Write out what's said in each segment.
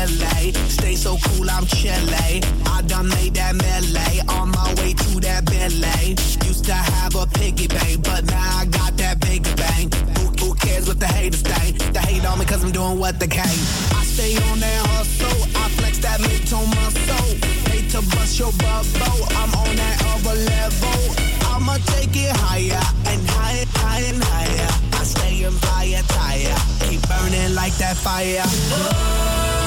LA. Stay so cool, I'm Chile. I done made that melee. On my way to that ballet. Used to have a piggy bank, but now I got that big bang. Who, who cares what the haters think? They hate on me cause I'm doing what they can. I stay on that hustle. I flex that mid-tone muscle. Hate to bust your bubble. I'm on that other level. I'ma take it higher and higher, higher and higher. I stay in fire, tire, keep burning like that fire.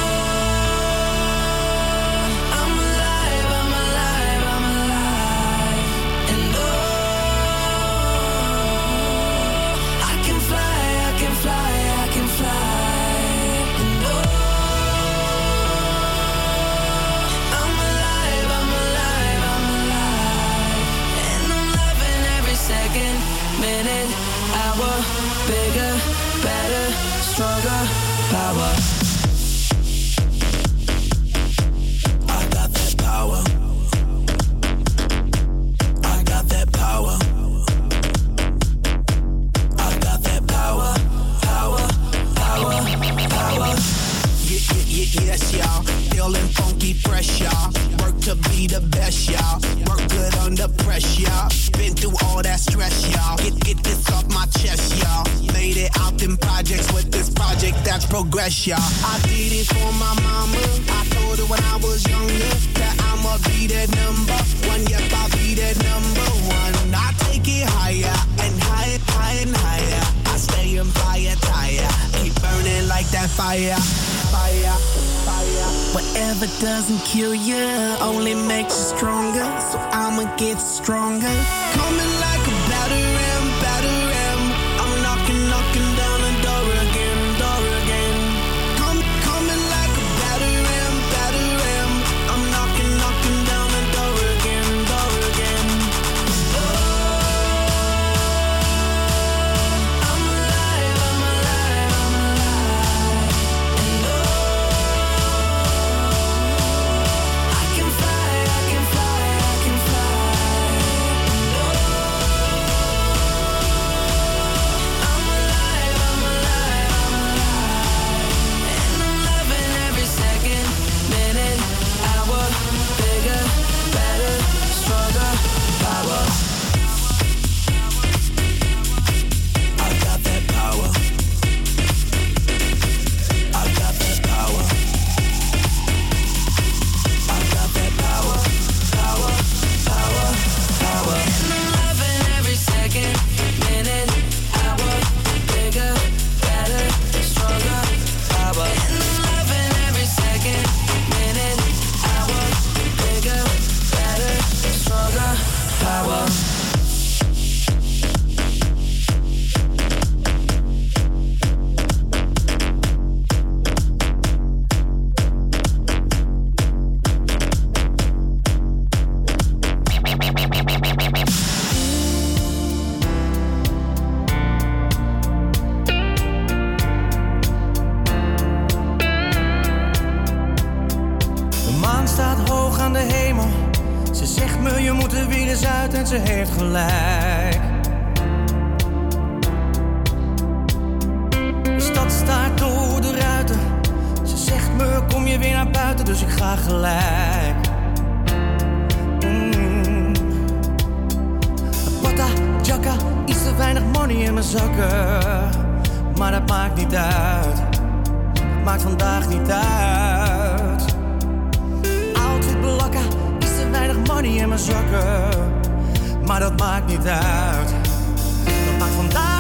stronger power. I got that power. I got that power. I got that power, power, power, power. Yeah, yeah, yeah, yes, y'all. Feeling funky, fresh, y'all. Work to be the best, y'all. Work good under pressure, y'all progress, y'all. I did it for my mama. I told her when I was younger that I'ma be that number one. Yep, I'll be that number one. I take it higher and higher, higher and higher. I stay in fire, tire. Keep burning like that fire, fire. Fire. Whatever doesn't kill you only makes you stronger. So I'ma get stronger. Coming like staat hoog aan de hemel. Ze zegt me, je moet er weer eens uit en ze heeft gelijk. De stad staat door de ruiten. Ze zegt me, kom je weer naar buiten, dus ik ga gelijk. Mm. Wat jaka, iets te weinig money in mijn zakken. Maar dat maakt niet uit. Maakt vandaag niet uit. money in mijn zakken, maar dat maakt niet uit. Dat maakt vandaag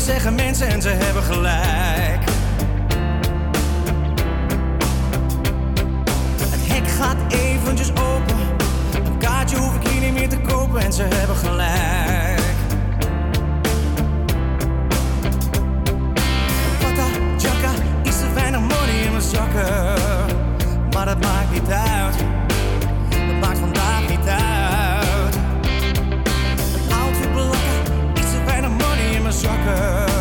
zeggen mensen en ze hebben gelijk. Het hek gaat eventjes open. Een kaartje hoef ik hier niet meer te kopen en ze hebben gelijk. Pata, jaka, is er weinig money in mijn zakken. Maar dat maakt niet uit. sucker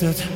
weet het.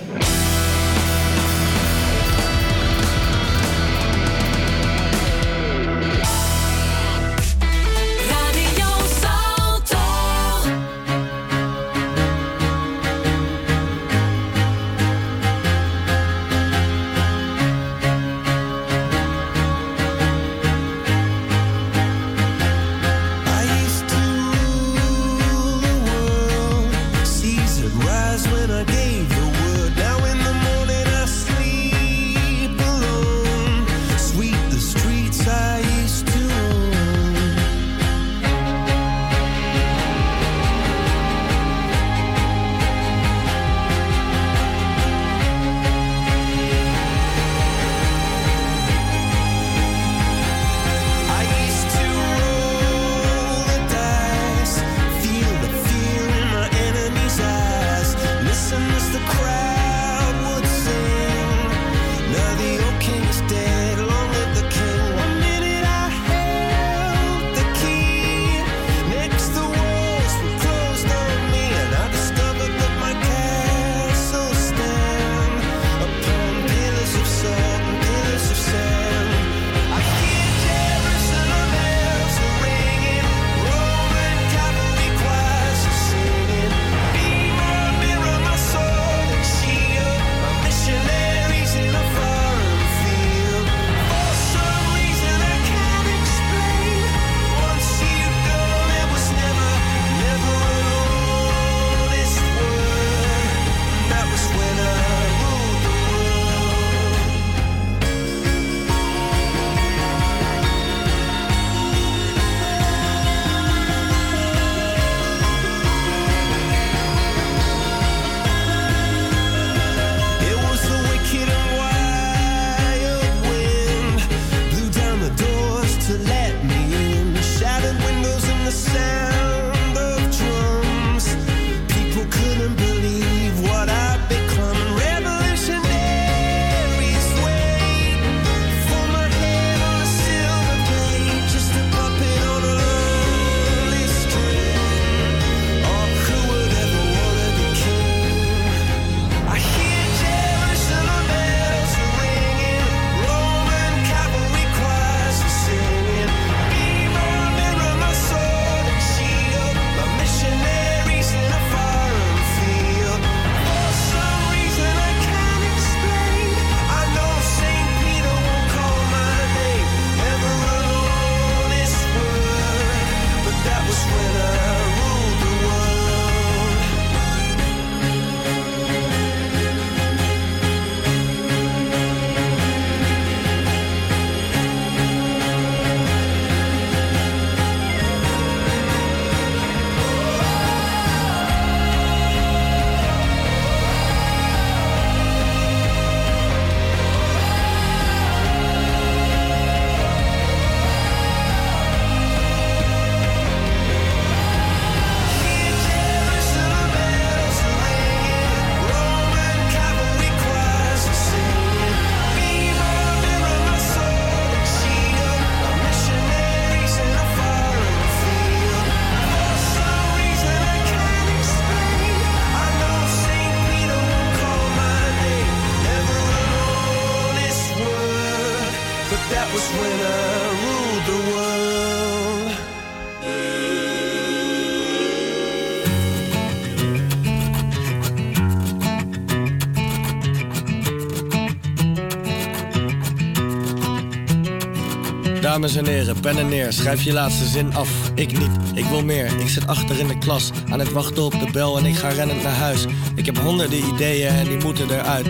Dames en heren, pen en neer, schrijf je laatste zin af. Ik niet, ik wil meer. Ik zit achter in de klas, aan het wachten op de bel en ik ga rennend naar huis. Ik heb honderden ideeën en die moeten eruit.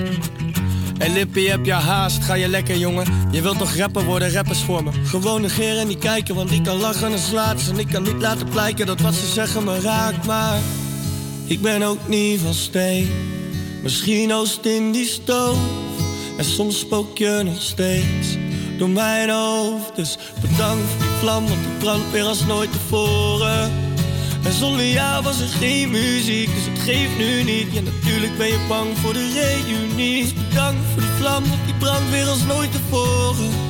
Hey Lippie, heb je haast? Ga je lekker, jongen? Je wilt toch rapper worden, rappers voor me? Gewoon negeren en niet kijken, want ik kan lachen en slaat En ik kan niet laten blijken dat wat ze zeggen me raakt, maar... Ik ben ook niet van steen. Misschien oost in die stoof. En soms spook je nog steeds door mijn hoofd. Dus bedankt voor die vlam, want die brandt weer als nooit tevoren. En zonder jou was er geen muziek, dus het geeft nu niet. Ja, natuurlijk ben je bang voor de reunie. Dus bedankt voor die vlam, want die brandt weer als nooit tevoren.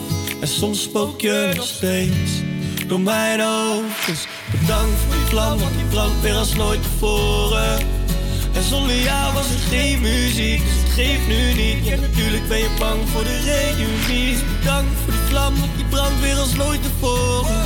En soms spook je nog steeds door mijn hoofd. Dus bedankt voor die vlam, want die brandt weer als nooit tevoren. En zonder jou was er geen muziek, dus het geeft nu niet. Ja, natuurlijk ben je bang voor de reunie. Dus bedankt voor die vlam, want die brandt weer als nooit tevoren.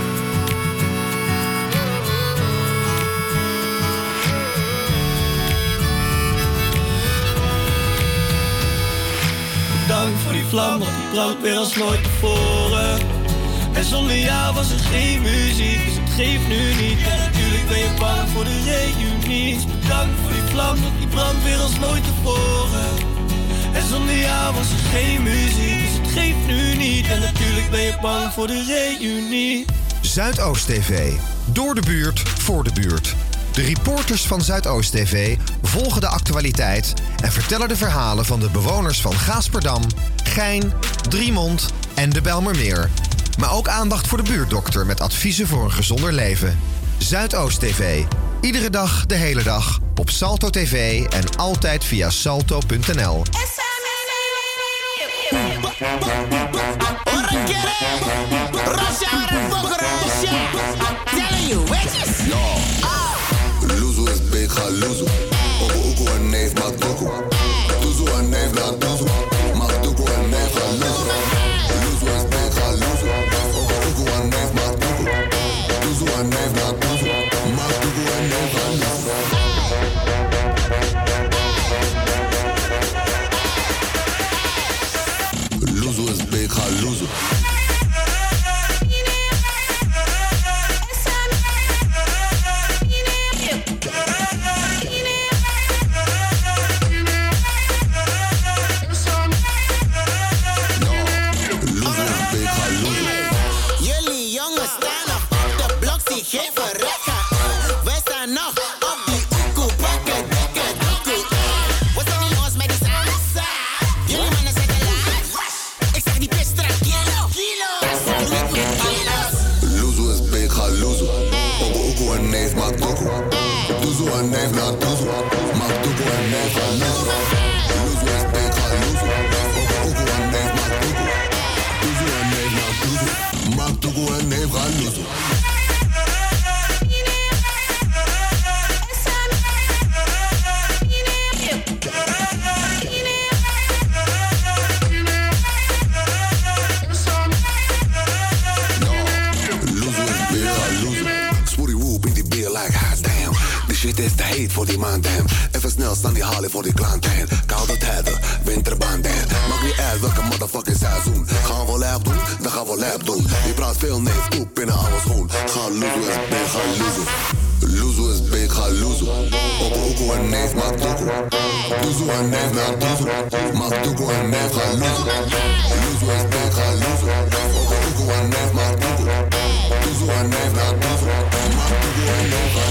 Dank voor die vlam, want die brandt weer als nooit tevoren. En zonder jou was er geen muziek, dus het geeft nu niet. En natuurlijk ben je bang voor de reunie. Bedankt voor die vlam, want die brandt weer als nooit tevoren. En zonder jou was er geen muziek, dus het geeft nu niet. En natuurlijk ben je bang voor de reunie. Zuidoost TV. Door de buurt, voor de buurt. De reporters van Zuidoost TV volgen de actualiteit en vertellen de verhalen van de bewoners van Gaasperdam, Gein, Driemond en de Belmermeer. Maar ook aandacht voor de buurtdokter met adviezen voor een gezonder leven. Zuidoost TV. Iedere dag, de hele dag. Op Salto TV en altijd via salto.nl. big, heet voor die maanden. Even snel staan die halen voor die klanten. Koude tijden, winterbanden. Mag niet uit welke motherfucking seizoen. Gaan we lab doen, dan gaan we lab doen. Je praat veel neef, poep in een oude schoen. Ga loezoe is big, ga loezoe. Loezoe is big, ga loezoe. Op hoekoe en neef, maak doekoe. Doezoe en neef, naar doezoe. Maak doekoe en neef, ga loezoe. Loezoe is big, ga loezoe. Op hoekoe en neef, maak doekoe. Doezoe en neef, naar doezoe. Maak doekoe en neef,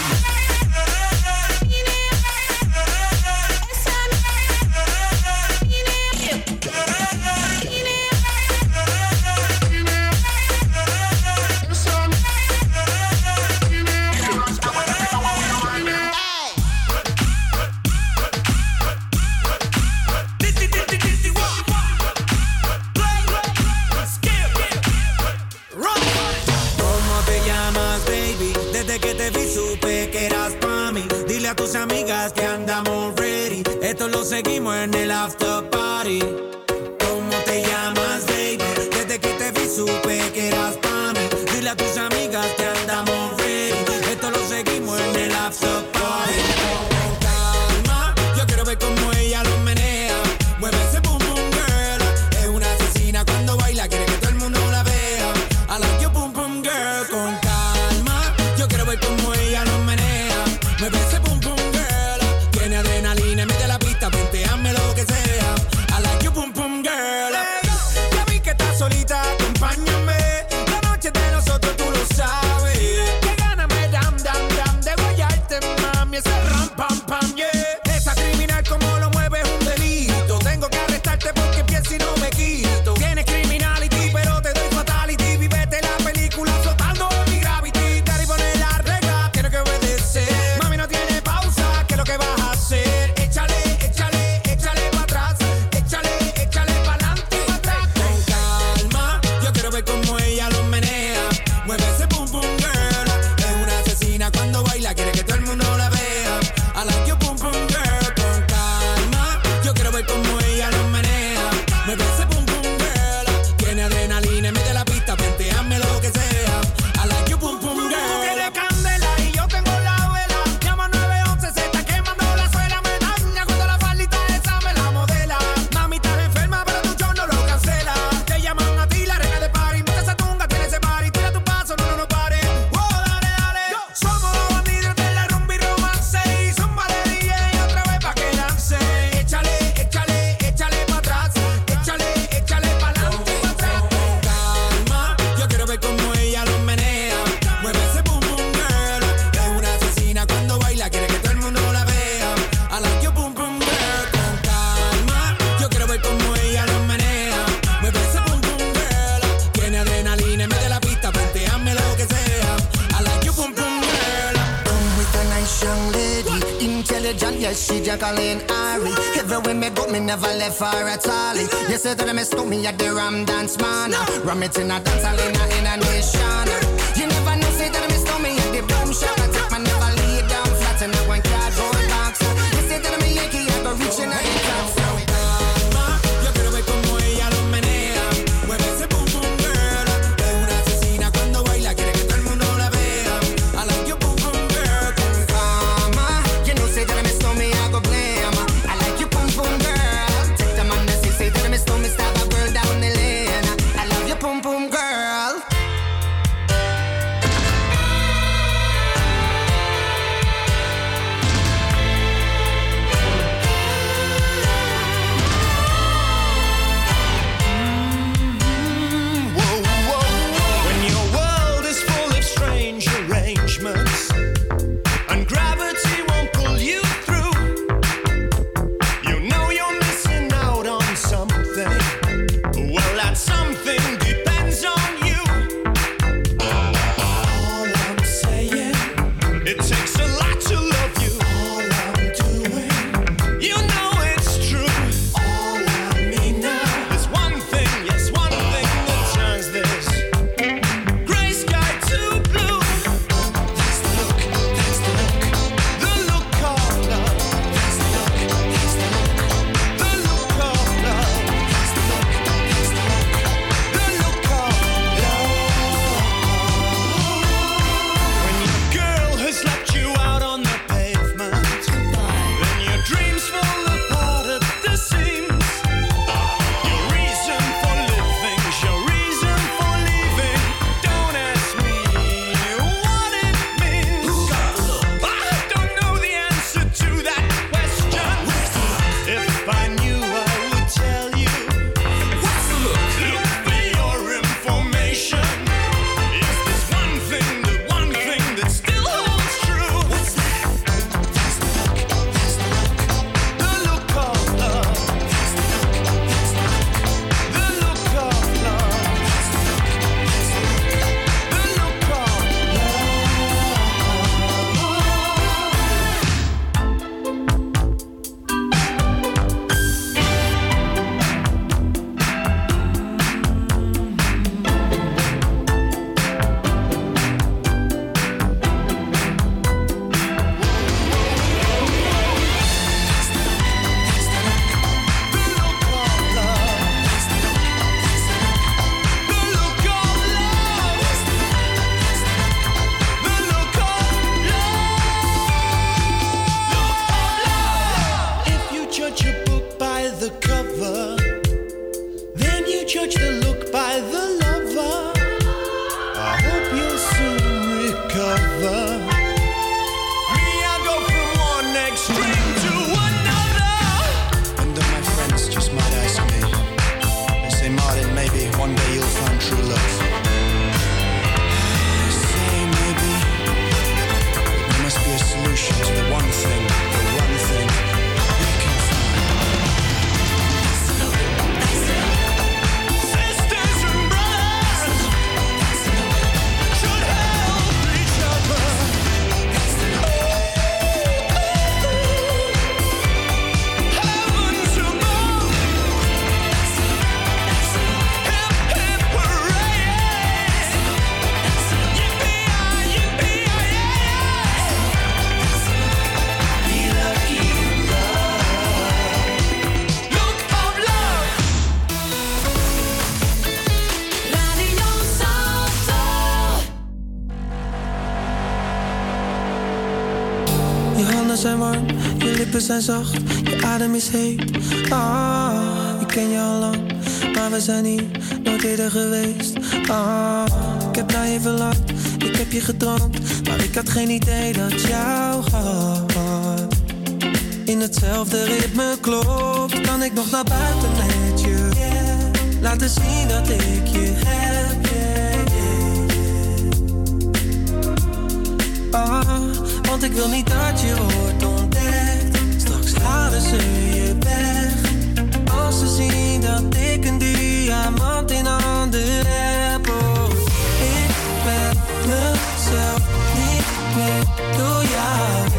Yes, she Jacqueline Ari. Everywhere me go, me never left her at all. You say that I mistook me at the Ram Dance Man. Ram it in a dance, in a, in a nation. Je adem is heet. Ah, ik ken je al lang, maar we zijn hier nooit eerder geweest. Ah, ik heb naar je verlangd, ik heb je gedroomd, maar ik had geen idee dat jou had. In hetzelfde ritme klopt, kan ik nog naar buiten met je. Laten zien dat ik je heb. yeah, yeah. Ah, want ik wil niet dat je halen je. Als ze zien dat ik een diamant in handen heb. Oh, ik ben mezelf niet meer door jou.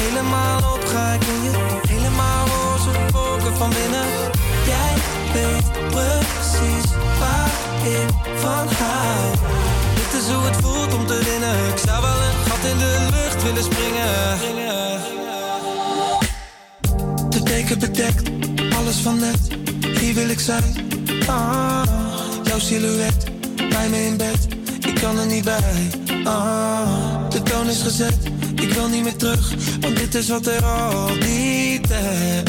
Helemaal op ga ik in je. Helemaal roze wolken van binnen. Jij weet precies waar ik van hou. Dit is hoe het voelt om te winnen. Ik zou wel een gat in de lucht willen springen. De teken bedekt, alles van net. Hier wil ik zijn. Ah, jouw silhouet, bij me in bed. Ik kan er niet bij. Ah, de toon is gezet. Ik wil niet meer terug, want dit is wat er al die tijd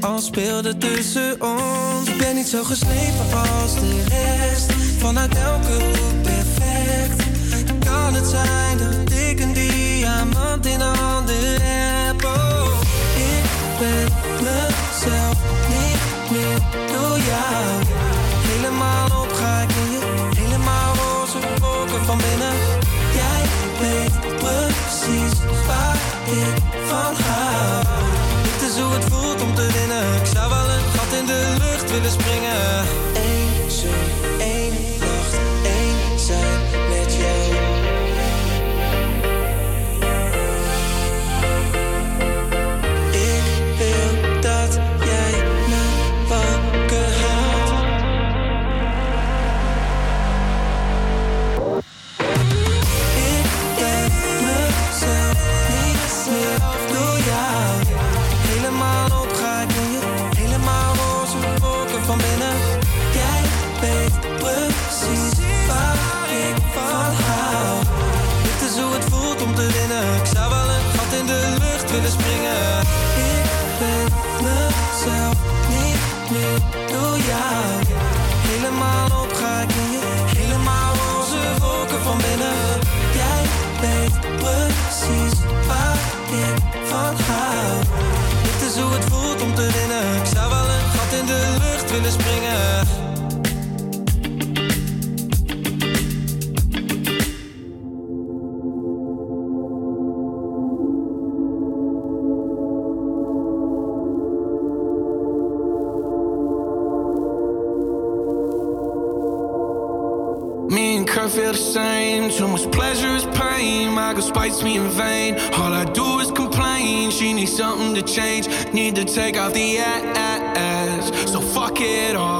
al speelde tussen ons. Ik ben niet zo geslepen als de rest. Vanuit elke hoek perfect. Kan het zijn dat ik een diamant in ik ben mezelf niet meer door jou. Helemaal op ga ik in je. Helemaal roze wolken van binnen. Jij weet precies waar ik van hou. Dit is hoe het voelt om te winnen. Ik zou wel een gat in de lucht willen springen. Eén zoen, één nacht, één zijn ik van hou. Dit is hoe het voelt om te winnen. Ik zou wel een gat in de lucht willen springen. Kurt feel the same. Too much pleasure is pain. My girl spites me in vain. All I do She needs something to change. Need to take off the ass. So fuck it all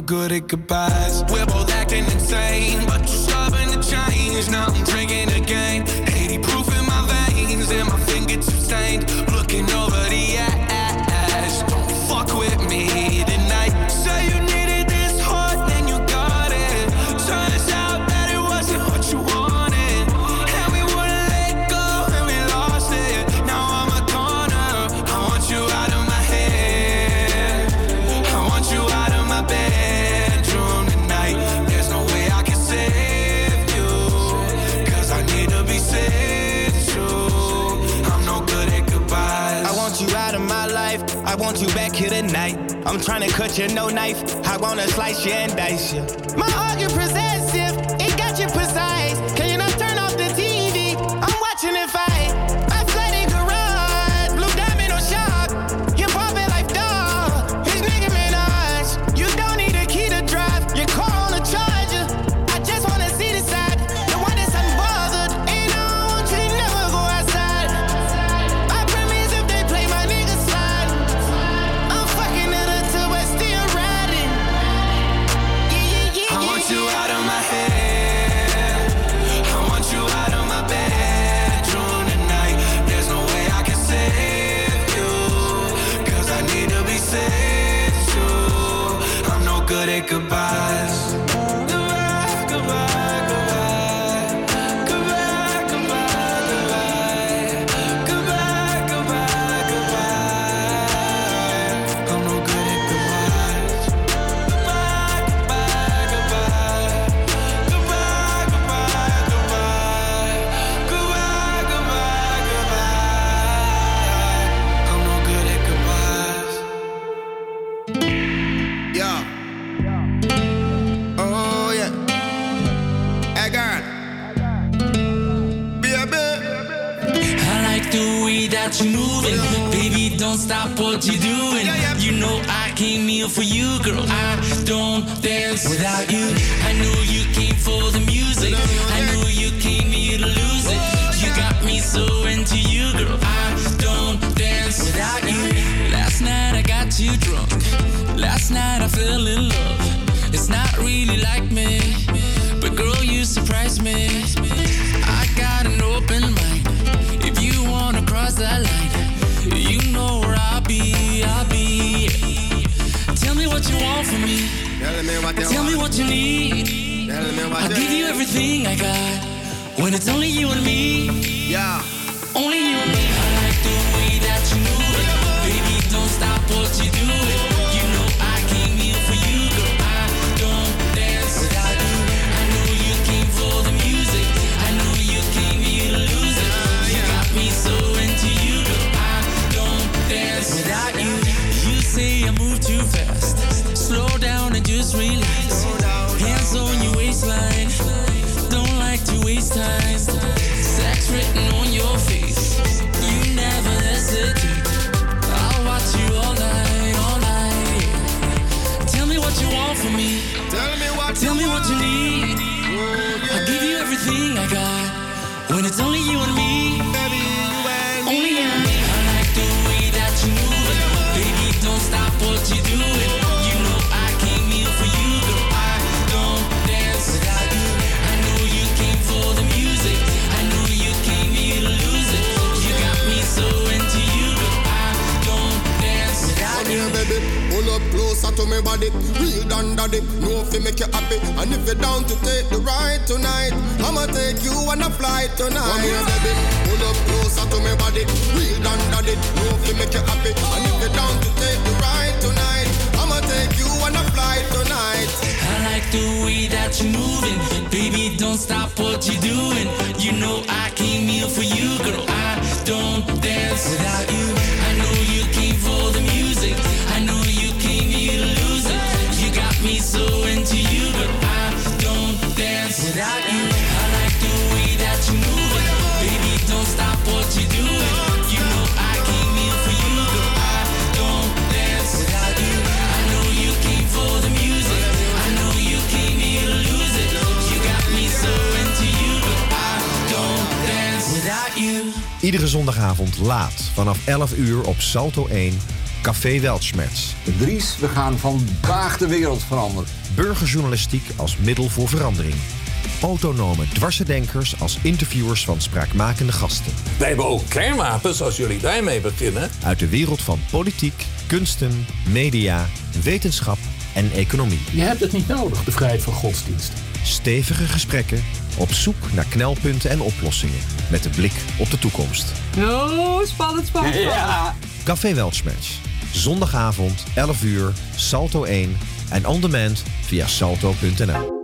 good at goodbyes. We're both acting insane, but you're stubborn to change. Now I'm drinking again. 80 proof in my veins, and my fingertips stained. Looking over I want you back here tonight. I'm trying to cut you, no knife. I wanna slice you and dice you. My heart get stop what you're doing. You know I came here for you, girl. I don't dance without you. I know you came for the music. I know you came here to lose it. You got me so into you, girl. I don't dance without you. Last night I got you drunk. Last night I fell in love. It's not really like me, but girl, you surprised me. I got an open mind. If you wanna cross that line, be. I'll be. Tell me what you want from me. Tell me what you Tell me want. what you need. Tell me what I'll give you everything I got. When it's only you and me. Yeah. Only you and me. I like the way that you move it. Baby, don't stop what. You know Sex written on your face. You never hesitate. I'll watch you all night, all night. Tell me what you want from me. Tell me what Tell you me what you need. I'll give you everything I got. When it's only you and me. To me body. Real down daddy. No fi make you happy. And if you're down to take the ride tonight, I'ma take you on a flight tonight. Come here, baby. Pull up closer to me body. Real down daddy. No fi make you happy. Zondagavond laat vanaf 11 uur op Salto 1, Café Weltschmerz. Dries, we gaan vandaag de wereld veranderen. Burgerjournalistiek als middel voor verandering. Autonome dwarsendenkers als interviewers van spraakmakende gasten. Wij hebben ook kernwapens als jullie daarmee beginnen. Uit de wereld van politiek, kunsten, media, wetenschap en economie. Je hebt het niet nodig, de vrijheid van godsdienst. Stevige gesprekken op zoek naar knelpunten en oplossingen. Met de blik op de toekomst. Oh, spannend, spannend. Ja. Café Weltschmerz. Zondagavond, 11 uur, Salto 1 en on demand via salto.nl.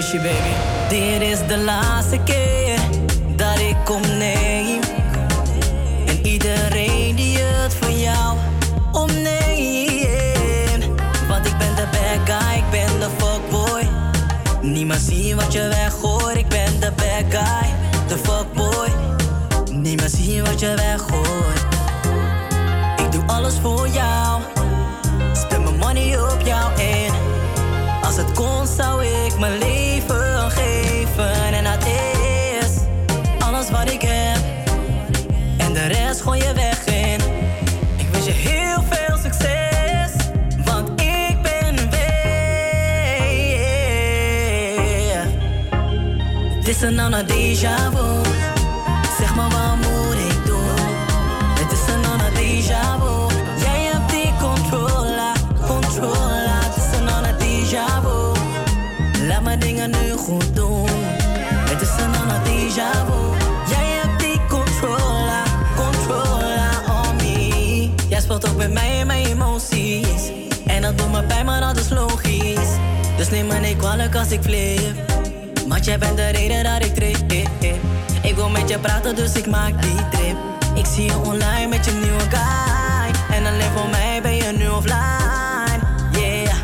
Rishi, baby. Dit is de laatste keer dat ik kom neem. En iedereen die het van jou omneemt. Want ik ben de bad guy, ik ben de fuckboy. Niemand zien wat je weggooit, ik ben de bad guy, de fuckboy. Niemand zien wat je weggooit. Ik doe alles voor jou. Spend mijn money op jou en als het kon zou ik mijn leven en dat is alles wat ik heb. En de rest gooi je weg in. Ik wens je heel veel succes, want ik ben weer. Dit is een ander déjà. Dat doet me maar dat is logisch. Dus neem me niet kwalijk als ik flip. Want jij bent de reden dat ik trip. Ik wil met je praten, dus ik maak die trip. Ik zie je online met je nieuwe guy. En alleen voor mij ben je nu offline. Yeah,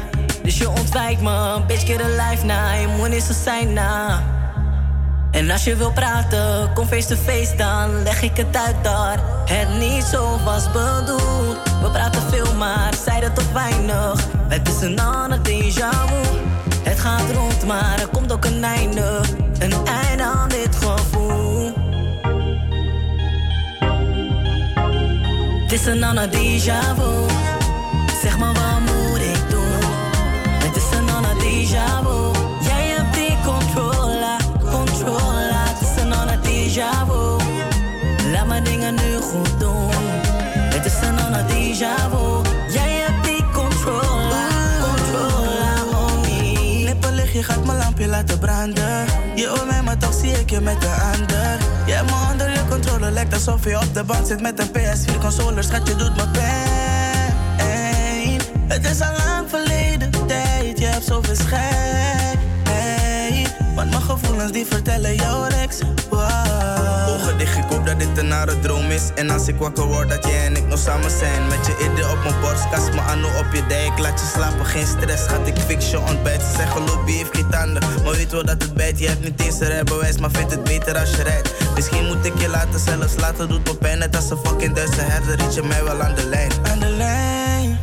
dus je ontwijkt me. Bitch, get a life now. Je moet niet zo zijn nou. En als je wil praten, kom face to face dan leg ik het uit daar. Het niet zo was bedoeld. We praten veel, maar zeiden toch weinig. Het is een ander déjà vu. Het gaat rond, maar er komt ook een einde. Een einde aan dit gevoel. Het is een ander déjà vu. Zeg maar wat je gaat mijn lampje laten branden. Je hoort mij, maar toch zie ik je met de ander. Je hebt me onder je controle, lijkt alsof je op de bank zit met een PS4 controller. Schat, je doet me pijn. Het is al lang verleden tijd, je hebt zoveel schijn. Want mijn gevoelens die vertellen jou niks. Wow. Ogen ik hoop dat dit een nare droom is. En als ik wakker word, dat jij en ik nog samen zijn. Met je idee op mijn borst, kast me aan op je dijk. Laat je slapen, geen stress, gaat ik fix je ontbijt. Ze zeggen, lobby heeft geen tanden. Maar weet wel dat het bijt, je hebt niet eens een rijbewijs. Maar vindt het beter als je rijdt. Misschien moet ik je laten, zelfs laten doet me pijn. Net als een fucking Duitse herder, riet je mij wel aan de lijn. Aan de lijn,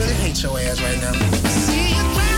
really hate your ass right now.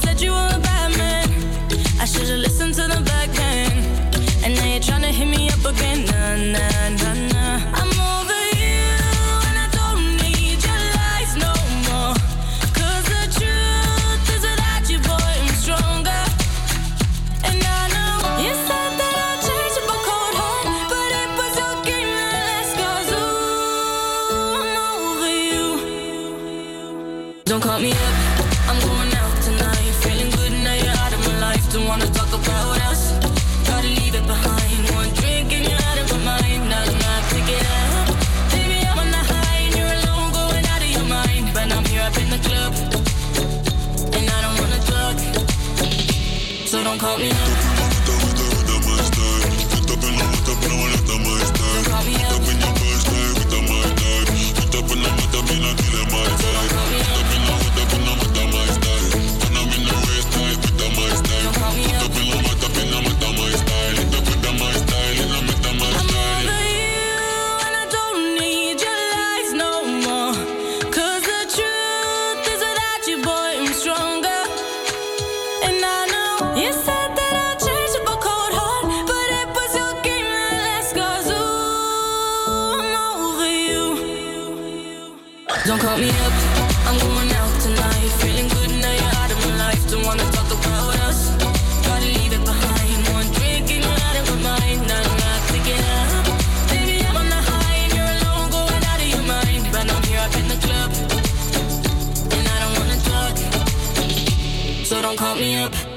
My friend said you don't call me up.